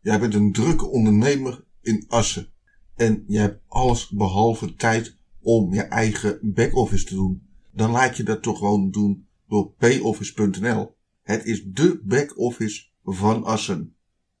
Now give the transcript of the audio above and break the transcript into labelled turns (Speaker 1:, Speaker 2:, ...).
Speaker 1: Jij bent een drukke ondernemer in Assen. En je hebt alles behalve tijd om je eigen back-office te doen. Dan laat je dat toch gewoon doen door payoffice.nl. Het is de back-office van Assen.